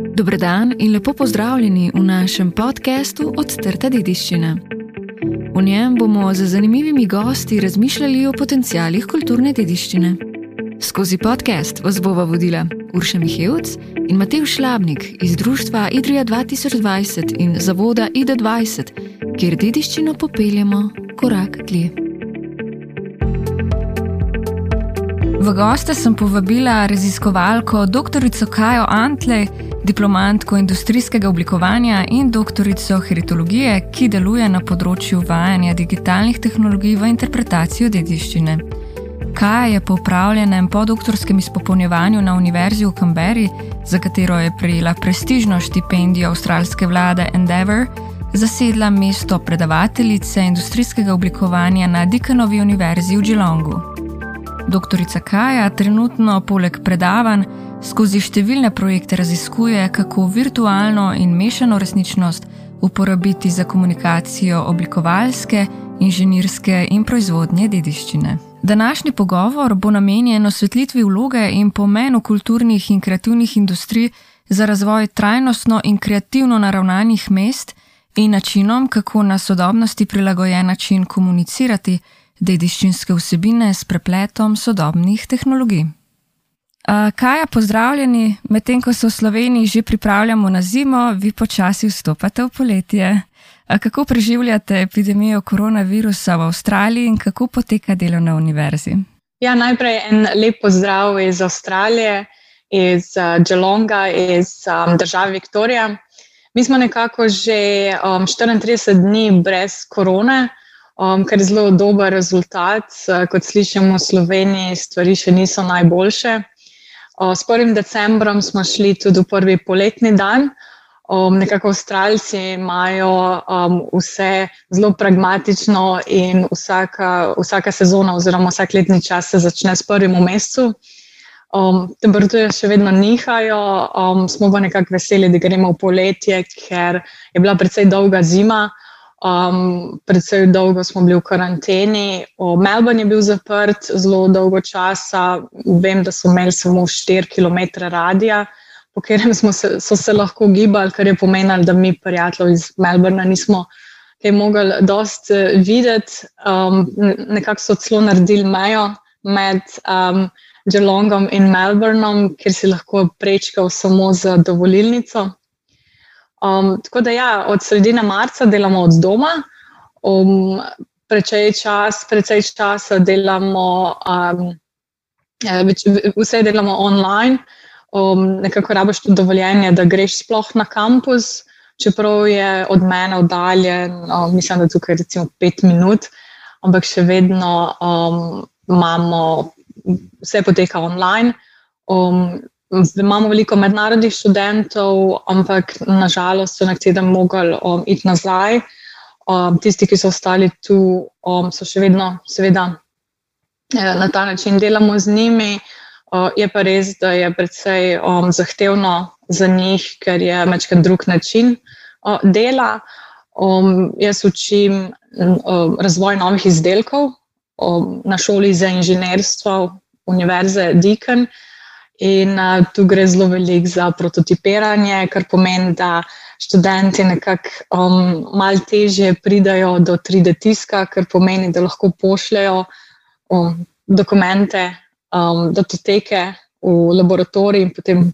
Dobrodan in lepo pozdravljeni v našem podkastu Odstrta dediščina. V njem bomo z zanimivimi gosti razmišljali o potencijalih kulturne dediščine. Skozi podcast vas bova vodila Urša Mihevc in Matej Šlabnik iz Društva Idrija 2020 in Zavoda ID20, kjer dediščino popeljemo korak dlje. V goste sem povabila raziskovalko dr. Kajo Antlej, diplomantko industrijskega oblikovanja in doktorico heritologije, ki deluje na področju vajanja digitalnih tehnologij v interpretacijo dediščine. Kaj je po upravljenem podoktorskem izpopolnjevanju na Univerzi v Canberri, za katero je prejela prestižno štipendijo avstralske vlade Endeavour, zasedla mesto predavateljice industrijskega oblikovanja na Dickonovi univerzi v Geelongu. Doktorica Kaja trenutno poleg predavanj skozi številne projekte raziskuje, kako virtualno in mešano resničnost uporabiti za komunikacijo oblikovalske, inženirske in proizvodnje dediščine. Današnji pogovor bo namenjen osvetlitvi vloge in pomenu kulturnih in kreativnih industrij za razvoj trajnostno in kreativno naravnanih mest in načinom, kako na sodobnosti prilagojen način komunicirati dediščinske vsebine s prepletom sodobnih tehnologij. Kaja, pozdravljeni, medtem ko se v Sloveniji že pripravljamo na zimo, vi počasi vstopate v poletje. Kako preživljate epidemijo koronavirusa v Avstraliji in kako poteka delo na univerzi? Ja, najprej en lep pozdrav iz Avstralije, iz Geelonga, iz um, države Viktorija. Mi smo nekako že um, 34 dni brez korone, um, kar je zelo dober rezultat. Uh, kot slišimo v Sloveniji, stvari še niso najboljše. Uh, s 1. decembrom smo šli tudi v prvi poletni dan. Um, nekako Avstralci imajo um, vse zelo pragmatično, in vsaka, vsaka sezona, oziroma vsak letni čas, se začne s prvim mesecu. Um, temperature še vedno nihajo, um, smo pa nekako veseli, da gremo v poletje, ker je bila precej dolga zima, um, precej dolgo smo bili v karanteni. Melbourne je bil zaprt zelo dolgo časa, vem, da so imeli samo 4 km radija po katerem se, so se lahko gibali, kar je pomenilo, da mi, prijatelji iz Melbourna, nismo kaj mogli dosti uh, videti. Um, nekako so celo naredili mejo med um, Geelongom in Melbournom, kjer si lahko prečkal samo z dovolilnico. Um, tako da, ja, od sredine marca delamo od doma. Um, Precej čas, časa delamo, um, vse delamo online, um, nekako rabiš tudi dovoljenje, da greš sploh na kampus, čeprav je od mene oddaljen, um, mislim, da tukaj recimo pet minut, ampak še vedno um, imamo, vse poteka online. Um, imamo veliko mednarodnih študentov, ampak nažalost so nekateri mogli um, iti nazaj. Um, tisti, ki so ostali tu, um, so še vedno, seveda, eh, na ta način delamo z njimi. Uh, je pa res, da je precej um, zahtevno za njih, ker je večkrat drug način uh, dela. Um, jaz učim um, razvoj novih izdelkov um, na šoli za inženirstvo Univerze Deakin. In uh, tu gre zelo veliko za prototipiranje, kar pomeni, da študenti nekako um, malo težje pridajo do 3D tiska, kar pomeni, da lahko pošljajo um, dokumente um, datoteke v laboratorij in potem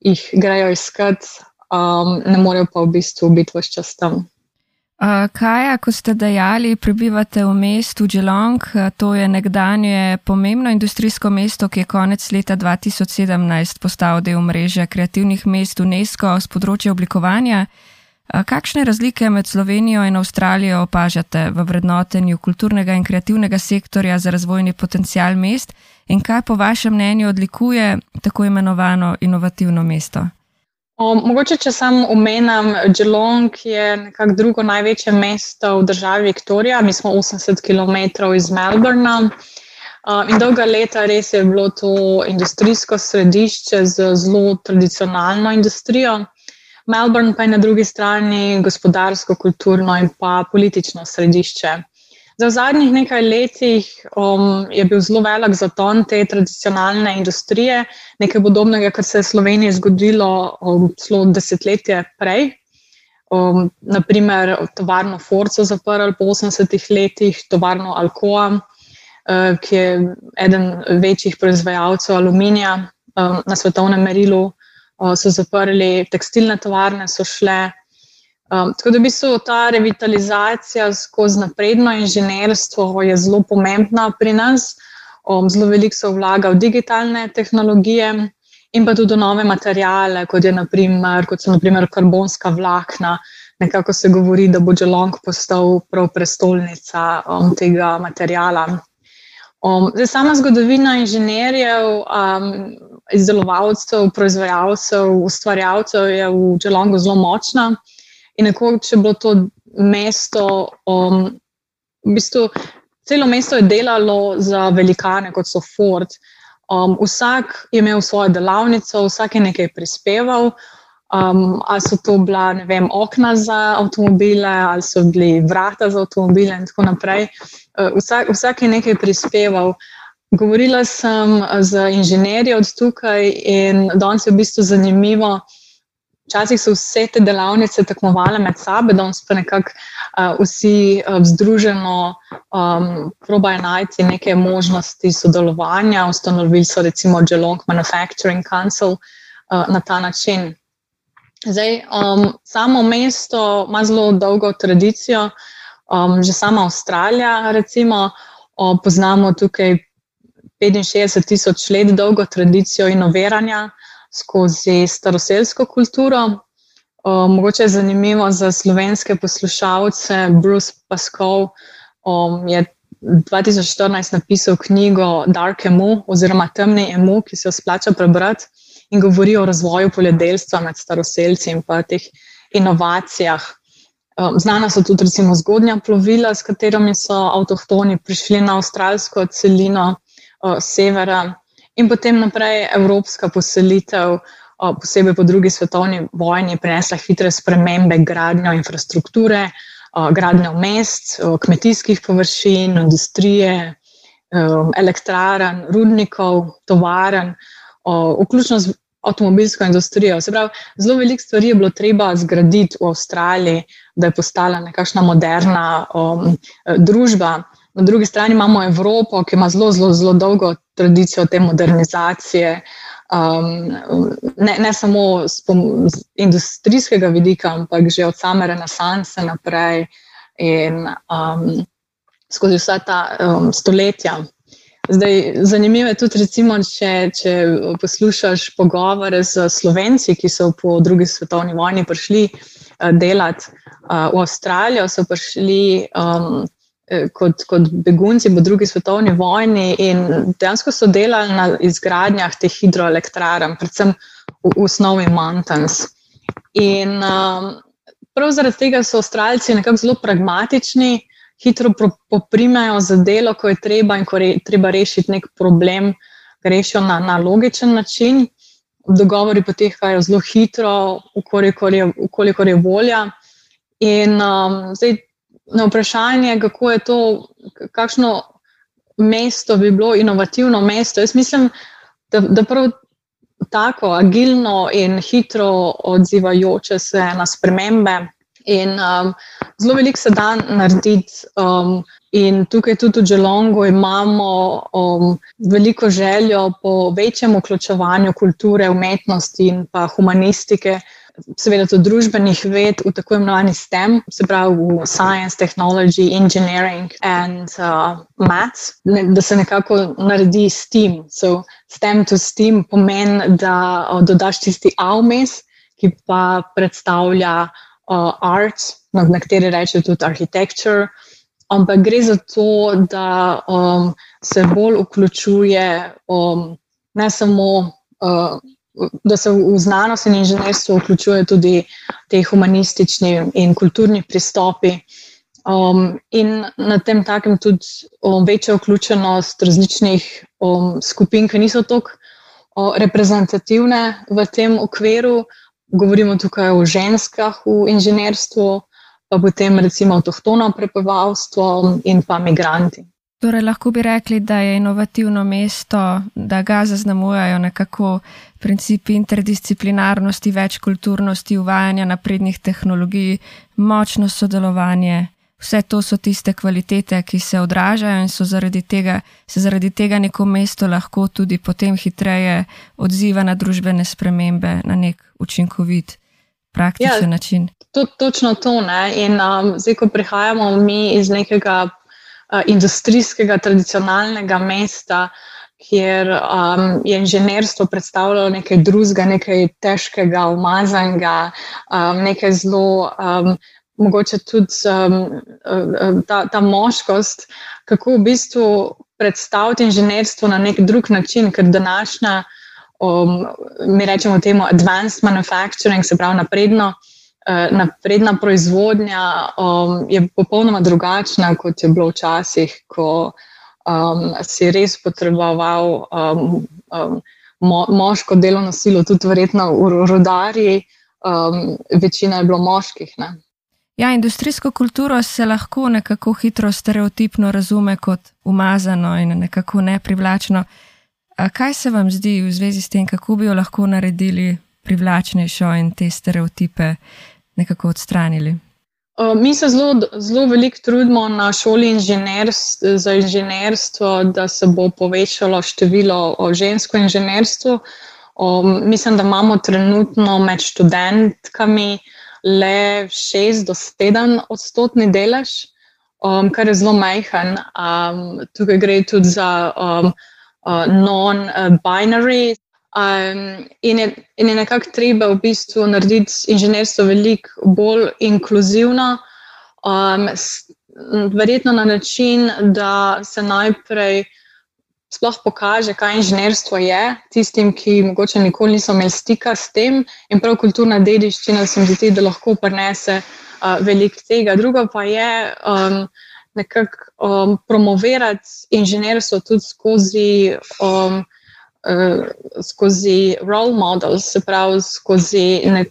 jih grejo iskat, um, ne morejo pa v bistvu biti vse čas tam. Kaj, ko ste dejali, prebivate v mestu Geelong, to je nekdanje pomembno industrijsko mesto, ki je konec leta 2017 postal del mreže kreativnih mest UNESCO z področja oblikovanja. Kakšne razlike med Slovenijo in Avstralijo opažate v vrednotenju kulturnega in kreativnega sektorja za razvojni potencial mest in kaj po vašem mnenju odlikuje tako imenovano inovativno mesto? O, mogoče, če sam omenjam, Geelong je nekako drugo največje mesto v državi Viktorija, mi smo 80 km iz Melbourna. Uh, in dolga leta res je bilo to industrijsko središče z zelo tradicionalno industrijo. Melbourne pa je na drugi strani gospodarsko, kulturno in pa politično središče. Za v zadnjih nekaj letih um, je bil zelo velik zaton te tradicionalne industrije, nekaj podobnega, kar se je v Sloveniji zgodilo um, celo desetletje prej. Um, naprimer, tovarno Forco zaprli po 80-ih letih, tovarno Alcoa, uh, ki je eden večjih proizvajalcev aluminija um, na svetovnem merilu, uh, so zaprli, tekstilne tovarne so šle. Um, tako da v bistvu ta revitalizacija skozi napredno inženirstvo je zelo pomembna pri nas. Um, zelo veliko se vlaga v digitalne tehnologije in pa tudi v nove materijale, kot, naprimer, kot so naprimer karbonska vlakna. Nekako se govori, da bo Dželong postal prav prestolnica um, tega materijala. Um, zdaj, sama zgodovina inženirjev, um, izdelovalcev, proizvajalcev, ustvarjalcev je v Dželongu zelo močna. In nekoč, je bilo to mesto, um, v bistvu celo mesto je delalo za velikane, kot so Ford. Um, vsak je imel svojo delavnico, vsak je nekaj prispeval. Um, ali so to bila vem, okna za avtomobile, ali so bili vrata za avtomobile, in tako naprej. Uh, vsak, vsak je nekaj prispeval. Govorila sem z inženirji od tukaj, in danes je v bistvu zanimivo. Včasih so vse te delavnice tekmovale med sabo, danes pa nekako uh, vsi uh, združeno um, probajo najti neke možnosti sodelovanja. Ustanovili so recimo Geelong Manufacturing Council uh, na ta način. Zdaj, um, samo mesto ima zelo dolgo tradicijo, um, že sama Avstralija, recimo, um, poznamo tukaj 65 tisoč let dolgo tradicijo inoviranja skozi staroseljsko kulturo. Um, mogoče je zanimivo za slovenske poslušalce. Bruce Pascal um, je 2014 napisal knjigo Dark Emu oziroma Temni Emu, ki se jo splača prebrati in govori o razvoju poljedelstva med staroseljci in pa teh inovacijah. Znana so tudi recimo zgodnja plovila, s katerimi so avtohtoni prišli na avstralsko celino severa in potem naprej evropska poselitev, posebej po drugi svetovni vojni, prinesla hitre spremembe, gradnjo infrastrukture, gradnjo mest, kmetijskih površin, industrije, elektrarn, rudnikov, tovaren, vključno z avtomobilsko industrijo. Se pravi, zelo veliko stvari je bilo treba zgraditi v Avstraliji, da je postala nekakšna moderna um, družba. Na drugi strani imamo Evropo, ki ima zelo, zelo, zelo dolgo tradicijo te modernizacije, um, ne, ne samo z, industrijskega vidika, ampak že od same renesanse naprej in um, skozi vsa ta um, stoletja. Zdaj, zanimivo je tudi, recimo, če, če poslušaš pogovore z slovenci, ki so po drugi svetovni vojni prišli uh, delati uh, v Avstralijo, so prišli. Um, Eh, kot, kot begunci po drugi svetovni vojni in dejansko so delali na izgradnjah teh hidroelektrarn, predvsem v, v Snowy Mountains. In um, prav zaradi tega so Avstralci nekako zelo pragmatični, hitro poprimejo za delo, ko je treba in ko je treba rešiti nek problem, rešijo na, na logičen način. Dogovori potekajo zelo hitro, ukolikor je, ukolikor je volja. In um, zdaj, na vprašanje, kako je to, kakšno mesto bi bilo inovativno mesto. Jaz mislim, da, da prav tako agilno in hitro odzivajoče se na spremembe. In um, zelo veliko se da narediti, um, in tukaj tudi v Dželongu imamo um, veliko željo po večjem vključevanju kulture, umetnosti in pa humanistike seveda tudi družbenih ved v tako imenovani STEM, se pravi v Science, Technology, Engineering and uh, Maths, da se nekako naredi STEAM. So, STEM to STEAM pomeni, da uh, dodaš tisti avmes, ki pa predstavlja uh, art, no, na kateri reče tudi architecture. Ampak gre za to, da um, se bolj vključuje um, ne samo uh, da se v znanost in inženirstvo vključujejo tudi te humanistični in kulturni pristopi. Um, in na tem takem tudi um, večja vključenost različnih um, skupin, ki niso tako um, reprezentativne v tem okviru. Govorimo tukaj o ženskah v inženirstvu, pa potem recimo avtohtono prebivalstvo in pa migranti. Torej, lahko bi rekli, da je inovativno mesto, da ga zaznamujajo nekako principi interdisciplinarnosti, večkulturnosti, uvajanja naprednih tehnologij, močno sodelovanje. Vse to so tiste kvalitete, ki se odražajo in so zaradi tega, se zaradi tega neko mesto lahko tudi potem hitreje odziva na družbene spremembe na nek učinkovit, praktičen ja, način. To, točno to. Ne? In um, zdaj, ko prihajamo mi iz nekega industrijskega, tradicionalnega mesta, kjer um, je inženirstvo predstavljalo nekaj drugega, nekaj težkega, umazanega, um, nekaj zelo, um, mogoče tudi um, ta, ta moškost, kako v bistvu predstaviti inženirstvo na nek drug način, ker današnja, um, mi rečemo temu, advanced manufacturing, se pravi napredno. Eh, napredna proizvodnja um, je popolnoma drugačna, kot je bilo včasih, ko um, si res potreboval um, um, mo moško delovno silo, tudi verjetno v rodarji, um, večina je bilo moških. Ne? Ja, industrijsko kulturo se lahko nekako hitro stereotipno razume kot umazano in nekako neprivlačno. A kaj se vam zdi v zvezi s tem, kako bi jo lahko naredili privlačnejšo in te stereotipe nekako odstranili? Mi se zelo, zelo veliko trudimo na šoli inženirst, za inženirstvo, da se bo povečalo število žensko inženirstvo. Mislim, da imamo trenutno med študentkami le 6 do 7 odstotni delež, kar je zelo majhen. Tukaj gre tudi za non-binary Um, in je, in je nekako treba v bistvu narediti inženirstvo veliko bolj inkluzivno, um, s, verjetno na način, da se najprej sploh pokaže, kaj inženirstvo je, tistim, ki morda nikoli niso imeli stika s tem, in prav kulturna dediščina se mi zdi, da lahko prenese uh, veliko tega. Drugo pa je. Um, Nekako um, promovirati inženirstvo tudi skozi um, skozi role models, se pravi skozi ne,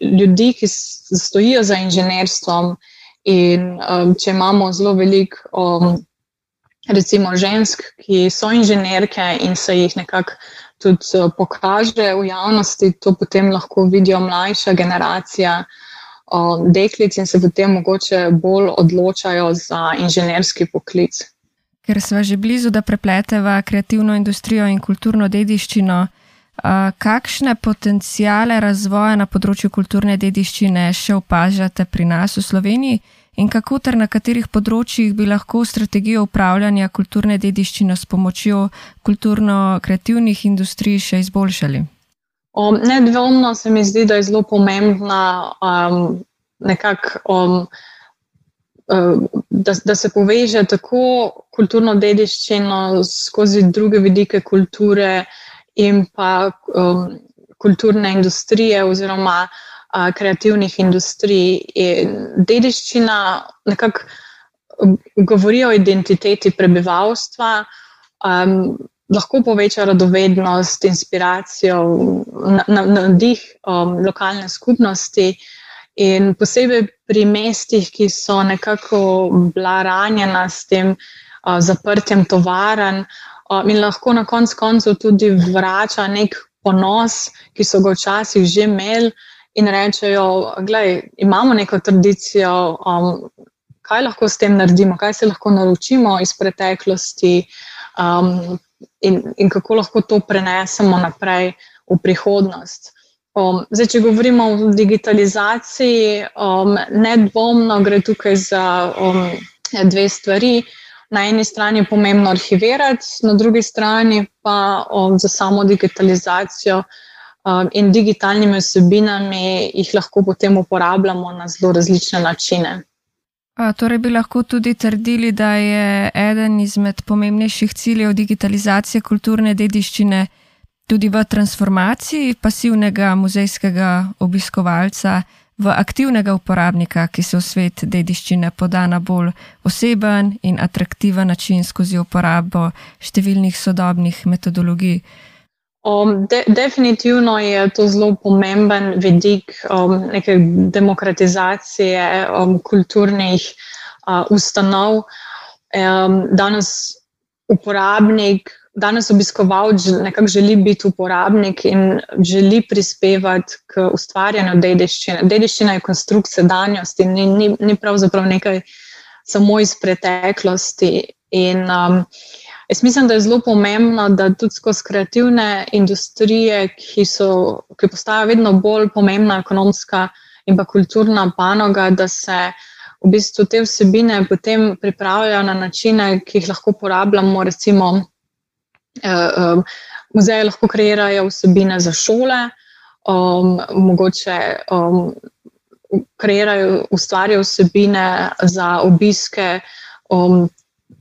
ljudi, ki stojijo za inženirstvom. In um, če imamo zelo veliko, um, recimo, žensk, ki so inženirke in se jih nekako tudi uh, pokaže v javnosti, to potem lahko vidijo mlajša generacija. Deklic in se potem mogoče bolj odločajo za inženirski poklic ker smo že blizu, da prepleteva kreativno industrijo in kulturno dediščino. Kakšne potencijale razvoja na področju kulturne dediščine še opažate pri nas v Sloveniji in kako ter na katerih področjih bi lahko strategijo upravljanja kulturne dediščine s pomočjo kulturno-kreativnih industrij še izboljšali? Um, nedvomno se mi zdi, da je zelo pomembna um, nekako. Um, da, da se poveže tako kulturno dediščino skozi druge vidike kulture in pa um, kulturne industrije oziroma uh, kreativnih industrij. In dediščina nekako govori o identiteti prebivalstva, um, lahko poveča radovednost, inspiracijo, navdih na, na um, lokalne skupnosti. In posebej pri mestih, ki so nekako bila ranjena s tem uh, zaprtjem tovaren, uh, in lahko na koncu koncev tudi vrača nek ponos, ki so ga včasih že imeli, in rečejo: Glej, imamo neko tradicijo, um, kaj lahko s tem naredimo, kaj se lahko naučimo iz preteklosti, um, in, in kako lahko to prenesemo naprej v prihodnost. Um, zdaj, če govorimo o digitalizaciji, um, nedvomno gre tukaj za um, dve stvari. Na eni strani je pomembno arhivirati, na drugi strani pa um, za samo digitalizacijo um, in digitalnimi vsebinami jih lahko potem uporabljamo na zelo različne načine. A, torej bi lahko tudi trdili, da je eden izmed pomembnejših ciljev digitalizacije kulturne dediščine tudi v transformaciji pasivnega muzejskega obiskovalca v aktivnega uporabnika, ki se v svet dediščine poda na bolj oseben in atraktiven način skozi uporabo številnih sodobnih metodologij. Um, de, definitivno je to zelo pomemben vidik um, neke demokratizacije um, kulturnih uh, ustanov. Um, danes uporabnik, danes obiskovalec nekako želi biti uporabnik in želi prispevati k ustvarjanju dediščine. Dediščina je konstrukt sedanjosti, ni, ni, ni pravzaprav nekaj samo iz preteklosti. In, um, Jaz mislim, da je zelo pomembno, da tudi skozi kreativne industrije, ki, so, ki postajajo vedno bolj pomembna ekonomska in pa kulturna panoga, da se v bistvu te vsebine potem pripravljajo na načine, ki jih lahko uporabljamo. Recimo, eh, muzeje lahko kreirajo vsebine za šole, um, mogoče. Um, Kreirajo, ustvarjajo vsebine za obiske um,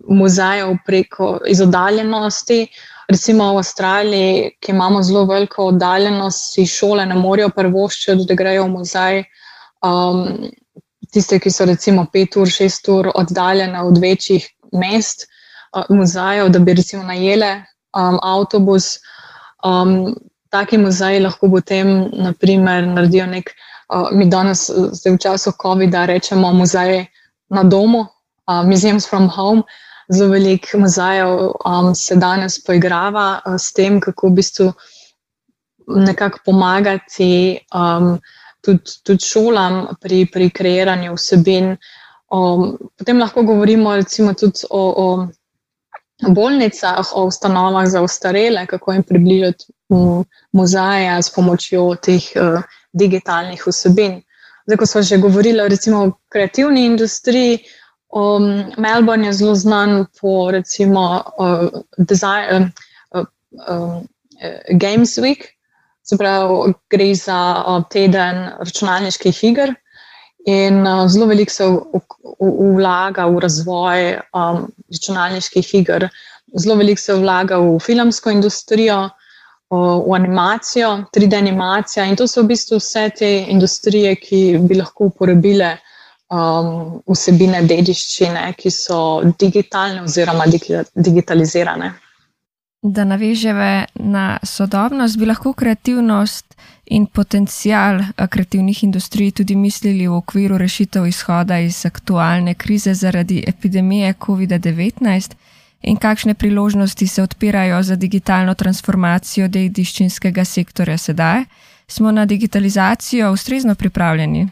muzejev preko izoddaljenosti. Recimo v Avstraliji, ki imamo zelo veliko oddaljenost, si šole ne morejo prvoščiti, da grejo v muzej. Um, tiste, ki so recimo pet ur, šest ur oddaljene od večjih mest, uh, muzejev, da bi recimo najele um, avtobus. Um, taki muzeji lahko potem, naprimer, naredijo nek, uh, mi danes, zdaj v času COVID-a, rečemo muzej na domu, uh, museums from home zelo veliko muzejev um, se danes poigrava uh, s tem, kako v bistvu nekako pomagati um, tudi, tudi šolam pri, pri kreiranju vsebin. Um, potem lahko govorimo recimo tudi o, o bolnicah, o ustanovah za ostarele, kako jim približati um, muzeje s pomočjo teh uh, digitalnih vsebin. Zdaj, ko smo že govorili o kreativni industriji, Um, Melbourne je zelo znan po recimo uh, design, uh, uh, Games Week, se pravi, gre za uh, teden računalniških iger. In uh, zelo veliko se vlaga v razvoj um, računalniških iger, zelo veliko se vlaga v filmsko industrijo, uh, v animacijo, 3D animacijo. In to so v bistvu vse te industrije, ki bi lahko uporabile um, vsebine dediščine, ki so digitalne oziroma digitalizirane. Da naveževe na sodobnost, bi lahko kreativnost in potencial kreativnih industrij tudi mislili v okviru rešitev izhoda iz aktualne krize zaradi epidemije COVID-19 in kakšne priložnosti se odpirajo za digitalno transformacijo dediščinskega sektorja sedaj, smo na digitalizacijo ustrezno pripravljeni.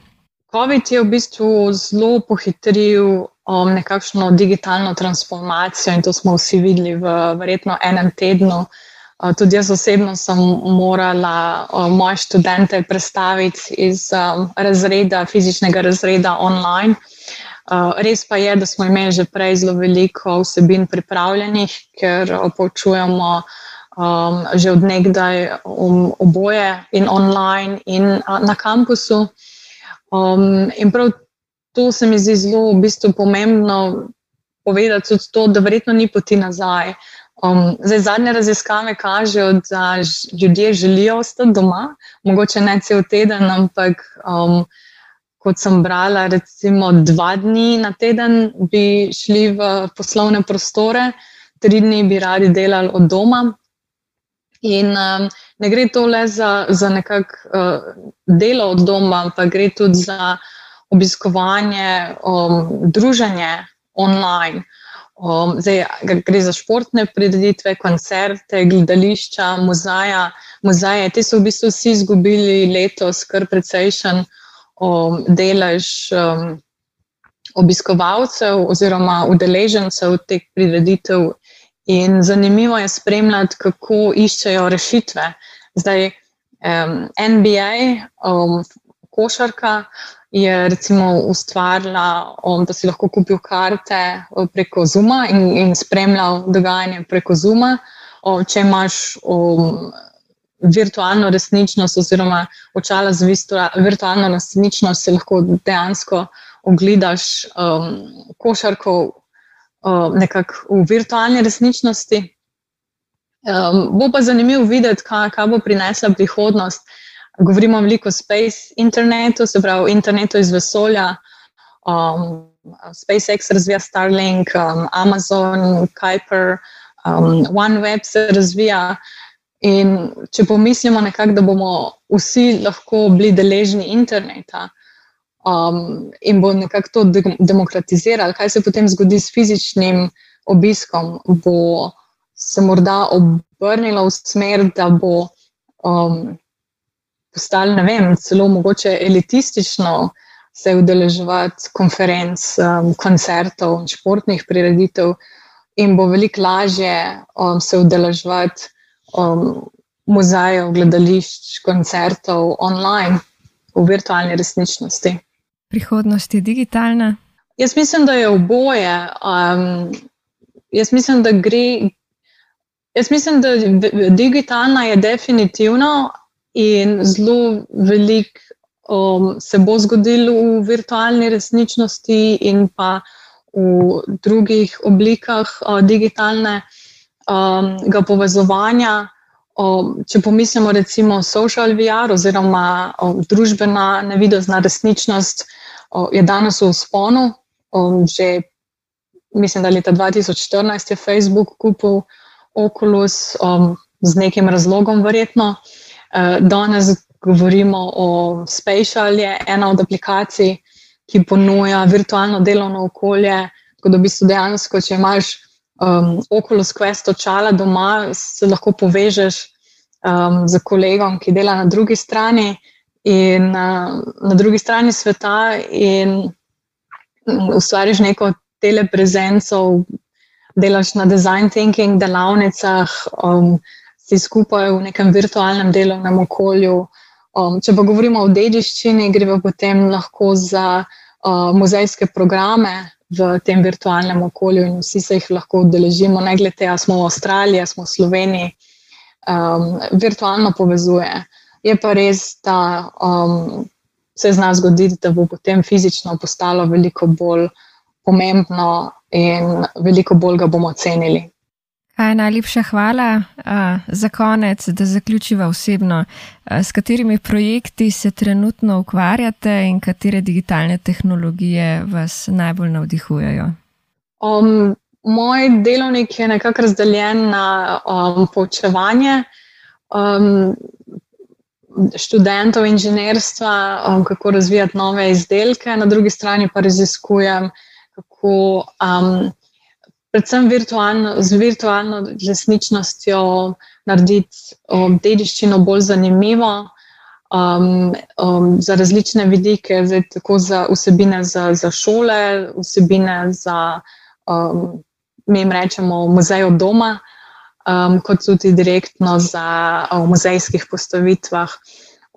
COVID je v bistvu zelo pohitril um, nekakšno digitalno transformacijo in to smo vsi videli v verjetno enem tednu. Uh, tudi jaz osebno sem morala uh, moje študente predstaviti iz razreda, fizičnega razreda online. Uh, res pa je, da smo imeli že prej zelo veliko vsebin pripravljenih, ker poučujemo že odnegdaj um, oboje in online in uh, na kampusu. In prav to se mi zdi zelo v bistvu pomembno povedati, tudi to, da verjetno ni poti nazaj. Um, zdaj, zadnje raziskave kažejo, da ljudje želijo ostati doma, mogoče ne cel teden, ampak um, kot sem brala, recimo dva dni na teden bi šli v poslovne prostore, tri dni bi radi delali od doma. In um, ne gre to le za, za nekakšno uh, delo od doma, ampak gre tudi za obiskovanje, um, druženje online. Um, zdaj, gre za športne prireditve, koncerte, gledališča, muzeja. muzeje. Te so v bistvu vsi izgubili letos kar precejšen um, delež um, obiskovalcev oziroma udeležencev teh prireditev. In zanimivo je spremljati, kako iščejo rešitve. Zdaj, um, NBA, um, košarka, je recimo ustvarila, um, da si lahko kupil karte preko Zuma in, in spremljal dogajanje preko Zuma. Um, če imaš um, virtualno resničnost, oziroma očala za virtualno resničnost, si lahko dejansko ogledaš um, košarko uh, nekako v virtualni resničnosti. Um, bo pa zanimivo videti, kaj, kaj bo prinesla prihodnost. Govorimo veliko o space internetu, se pravi, internetu iz vesolja. Um, SpaceX razvija Starlink, um, Amazon, Kuiper, um, OneWeb se razvija. In če pomislimo, nekak, da bomo vsi lahko bili deležni interneta um, in bo nekako to de demokratiziralo, kaj se potem zgodi s fizičnim obiskom, bo se morda obrnilo v smer, da bo um, postalo, ne vem, celo mogoče elitistično se udeleževati konferenc, um, koncertov, športnih prireditev, in bo veliko lažje um, se udeleževati um, muzejev, gledališč, koncertov online v virtualni resničnosti. Prihodnost je digitalna. Jaz mislim, da je oboje. Um, jaz mislim, da gre. Jaz mislim, da digitalna je definitivno in zelo veliko um, se bo zgodilo v virtualni resničnosti in pa v drugih oblikah uh, digitalnega um, povezovanja. Um, če pomislimo recimo social VR oziroma um, družbena nevidozna resničnost, um, je danes v sponu. Um, že mislim, da leta 2014 je Facebook kupil Oculus um, z nekim razlogom, verjetno. Danes govorimo o Spatial, je ena od aplikacij, ki ponuja virtualno delovno okolje. Tako da, v bistvu dejansko, če imaš um, Oculus Quest očala doma, se lahko povežeš um, z kolegom, ki dela na drugi strani. In uh, na drugi strani sveta, in ustvariš neko teleprezenco, delaš na design thinking delavnicah, um, si skupaj v nekem virtualnem delovnem okolju. Um, če pa govorimo o dediščini, gre pa potem lahko za uh, muzejske programe v tem virtualnem okolju in vsi se jih lahko udeležimo, ne glede, ali smo v Avstraliji, ali smo v Sloveniji, um, virtualno povezuje. Je pa res, da um, se zna zgoditi, da bo potem fizično postalo veliko bolj pomembno in veliko bolj ga bomo cenili. Kaj najlepša hvala uh, za konec, da zaključiva osebno, uh, s katerimi projekti se trenutno ukvarjate in katere digitalne tehnologije vas najbolj navdihujejo? Um, moj delovnik je nekako razdeljen na um, poučevanje. Um, študentov inženirstva, um, kako razvijati nove izdelke, na drugi strani pa raziskujem, kako um, predvsem virtualno, z virtualno resničnostjo narediti um, dediščino bolj zanimivo. Um, um, za različne vidike, zdaj, tako za vsebine za, za šole, vsebine za, um, mi jim rečemo, muzej od doma, um, kot tudi direktno za um, muzejskih postavitvah.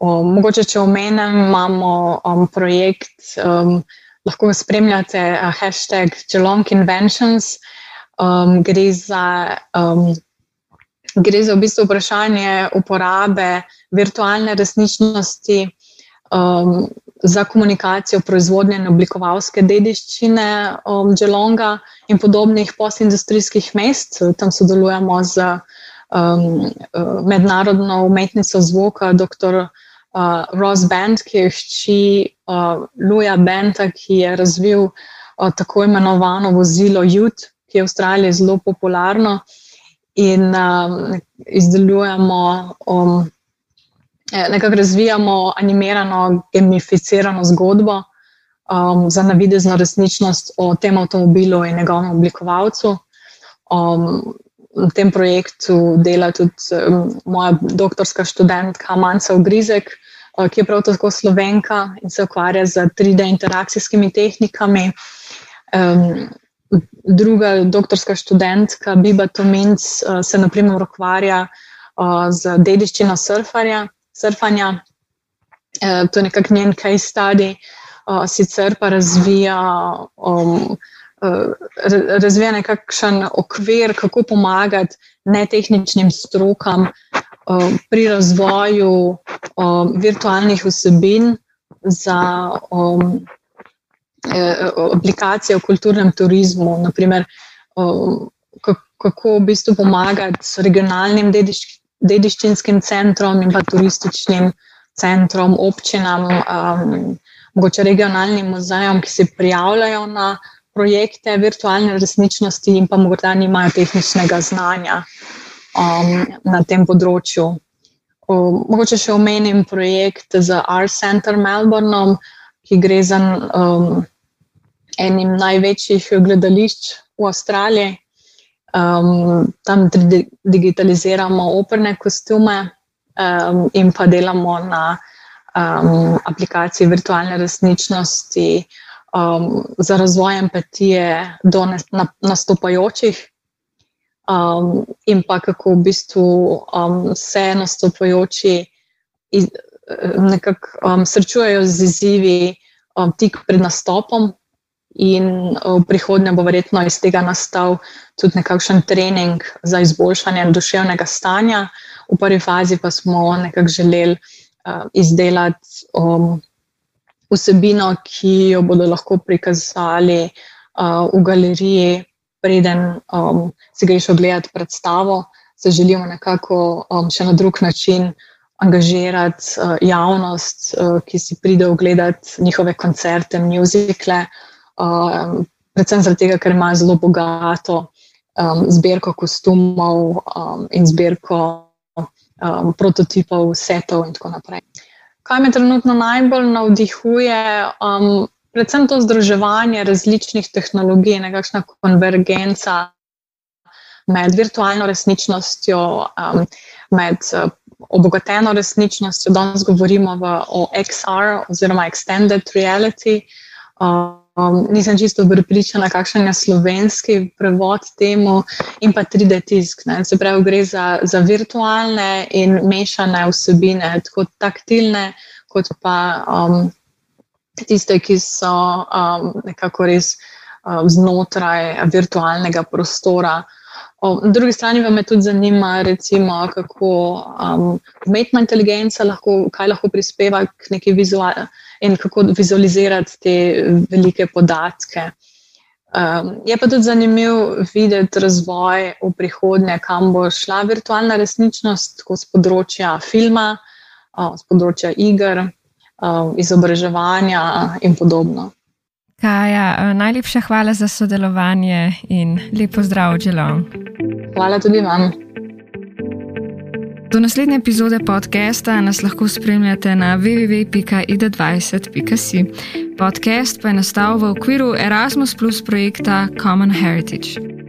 Um, mogoče, če omenem, imamo um, projekt, um, lahko spremljate uh, hashtag Geelong Inventions. Um, gre, za, um, gre za v bistvu vprašanje uporabe virtualne resničnosti. Um, za komunikacijo proizvodnje in oblikovalske dediščine um, Geelonga in podobnih postindustrijskih mest. Tam sodelujemo z um, mednarodno umetnico zvoka, dr. Uh, Ross Band, ki je hči uh, Luja Benta, ki je razvil uh, tako imenovano vozilo Jut, ki je v Avstraliji zelo popularno. In um, izdelujemo um, Eh, nekako razvijamo animirano, gamificirano zgodbo um, za navidezno resničnost o tem avtomobilu in njegovem oblikovalcu. Um, v tem projektu dela tudi um, moja doktorska študentka Manca Ogrizek, uh, ki je prav tako slovenka in se ukvarja z 3D interakcijskimi tehnikami. Um, druga doktorska študentka Biba Tominc uh, se naprimer ukvarja uh, z dediščino surfarja surfanja. Uh, to je nekako njen stadi, uh, sicer pa razvija, um, razvija nekakšen okvir, kako pomagati netehničnim strokam pri razvoju virtualnih vsebin za um, aplikacije v kulturnem turizmu. Naprimer, um, kako v bistvu pomagati regionalnim dediškim dediščinskim centrom in pa turističnim centrom, občinam, um, mogoče regionalnim muzejem, ki se prijavljajo na projekte virtualne resničnosti in pa morda nimajo tehničnega znanja. um, na tem področju. O, mogoče še omenim projekt z Art Center Melbourne, ki gre za um, enim največjih gledališč v Avstraliji. Um, tam digitaliziramo operne kostume um, in pa delamo na um, aplikaciji virtualne resničnosti um, za razvoj empatije do nastopajočih um, in pa kako v bistvu um, se nastopajoči iz, nekako um, srečujejo z izzivi um, tik pred nastopom. In v prihodnje bo verjetno iz tega nastal tudi nekakšen trening za izboljšanje duševnega stanja. V prvi fazi pa smo nekako želeli uh, izdelati um, vsebino, ki jo bodo lahko prikazali uh, v galeriji, preden um, si greš ogledati predstavo, se želimo nekako um, še na drug način angažirati uh, javnost, uh, ki si pride ogledati njihove koncerte, muzikle. Um, predvsem zato, ker ima zelo bogato um, zbirko kostumov um, in zbirko um, prototipov, setov in tako naprej. Kaj me trenutno najbolj navdihuje, um, predvsem to združevanje različnih tehnologij, nekakšna konvergenca med virtualno resničnostjo, um, med uh, obogateno resničnostjo. Danes govorimo v, o XR oziroma Extended Reality. Um, nisem čisto pripričana, kakšen je slovenski prevod temu, in pa 3D tisk. Ne. Se pravi, gre za, za virtualne in mešane vsebine, tako taktilne, kot pa um, tiste, ki so um, nekako res um, znotraj virtualnega prostora. Na drugi strani pa me tudi zanima, recimo, kako um, umetna inteligenca lahko, lahko prispeva k neki vizualni in kako vizualizirati te velike podatke. Um, je pa tudi zanimivo videti razvoj v prihodnje, kam bo šla virtualna resničnost, tako z področja filma, uh, z področja iger um, izobraževanja in podobno. Kaja, eh, najlepša hvala za sodelovanje in lepo zdrav, Dželo. Hvala tudi vam. Do naslednje epizode podcasta nas lahko spremljate na www.id20.si. Podcast pa je nastal v okviru Erasmus Plus projekta Common Heritage.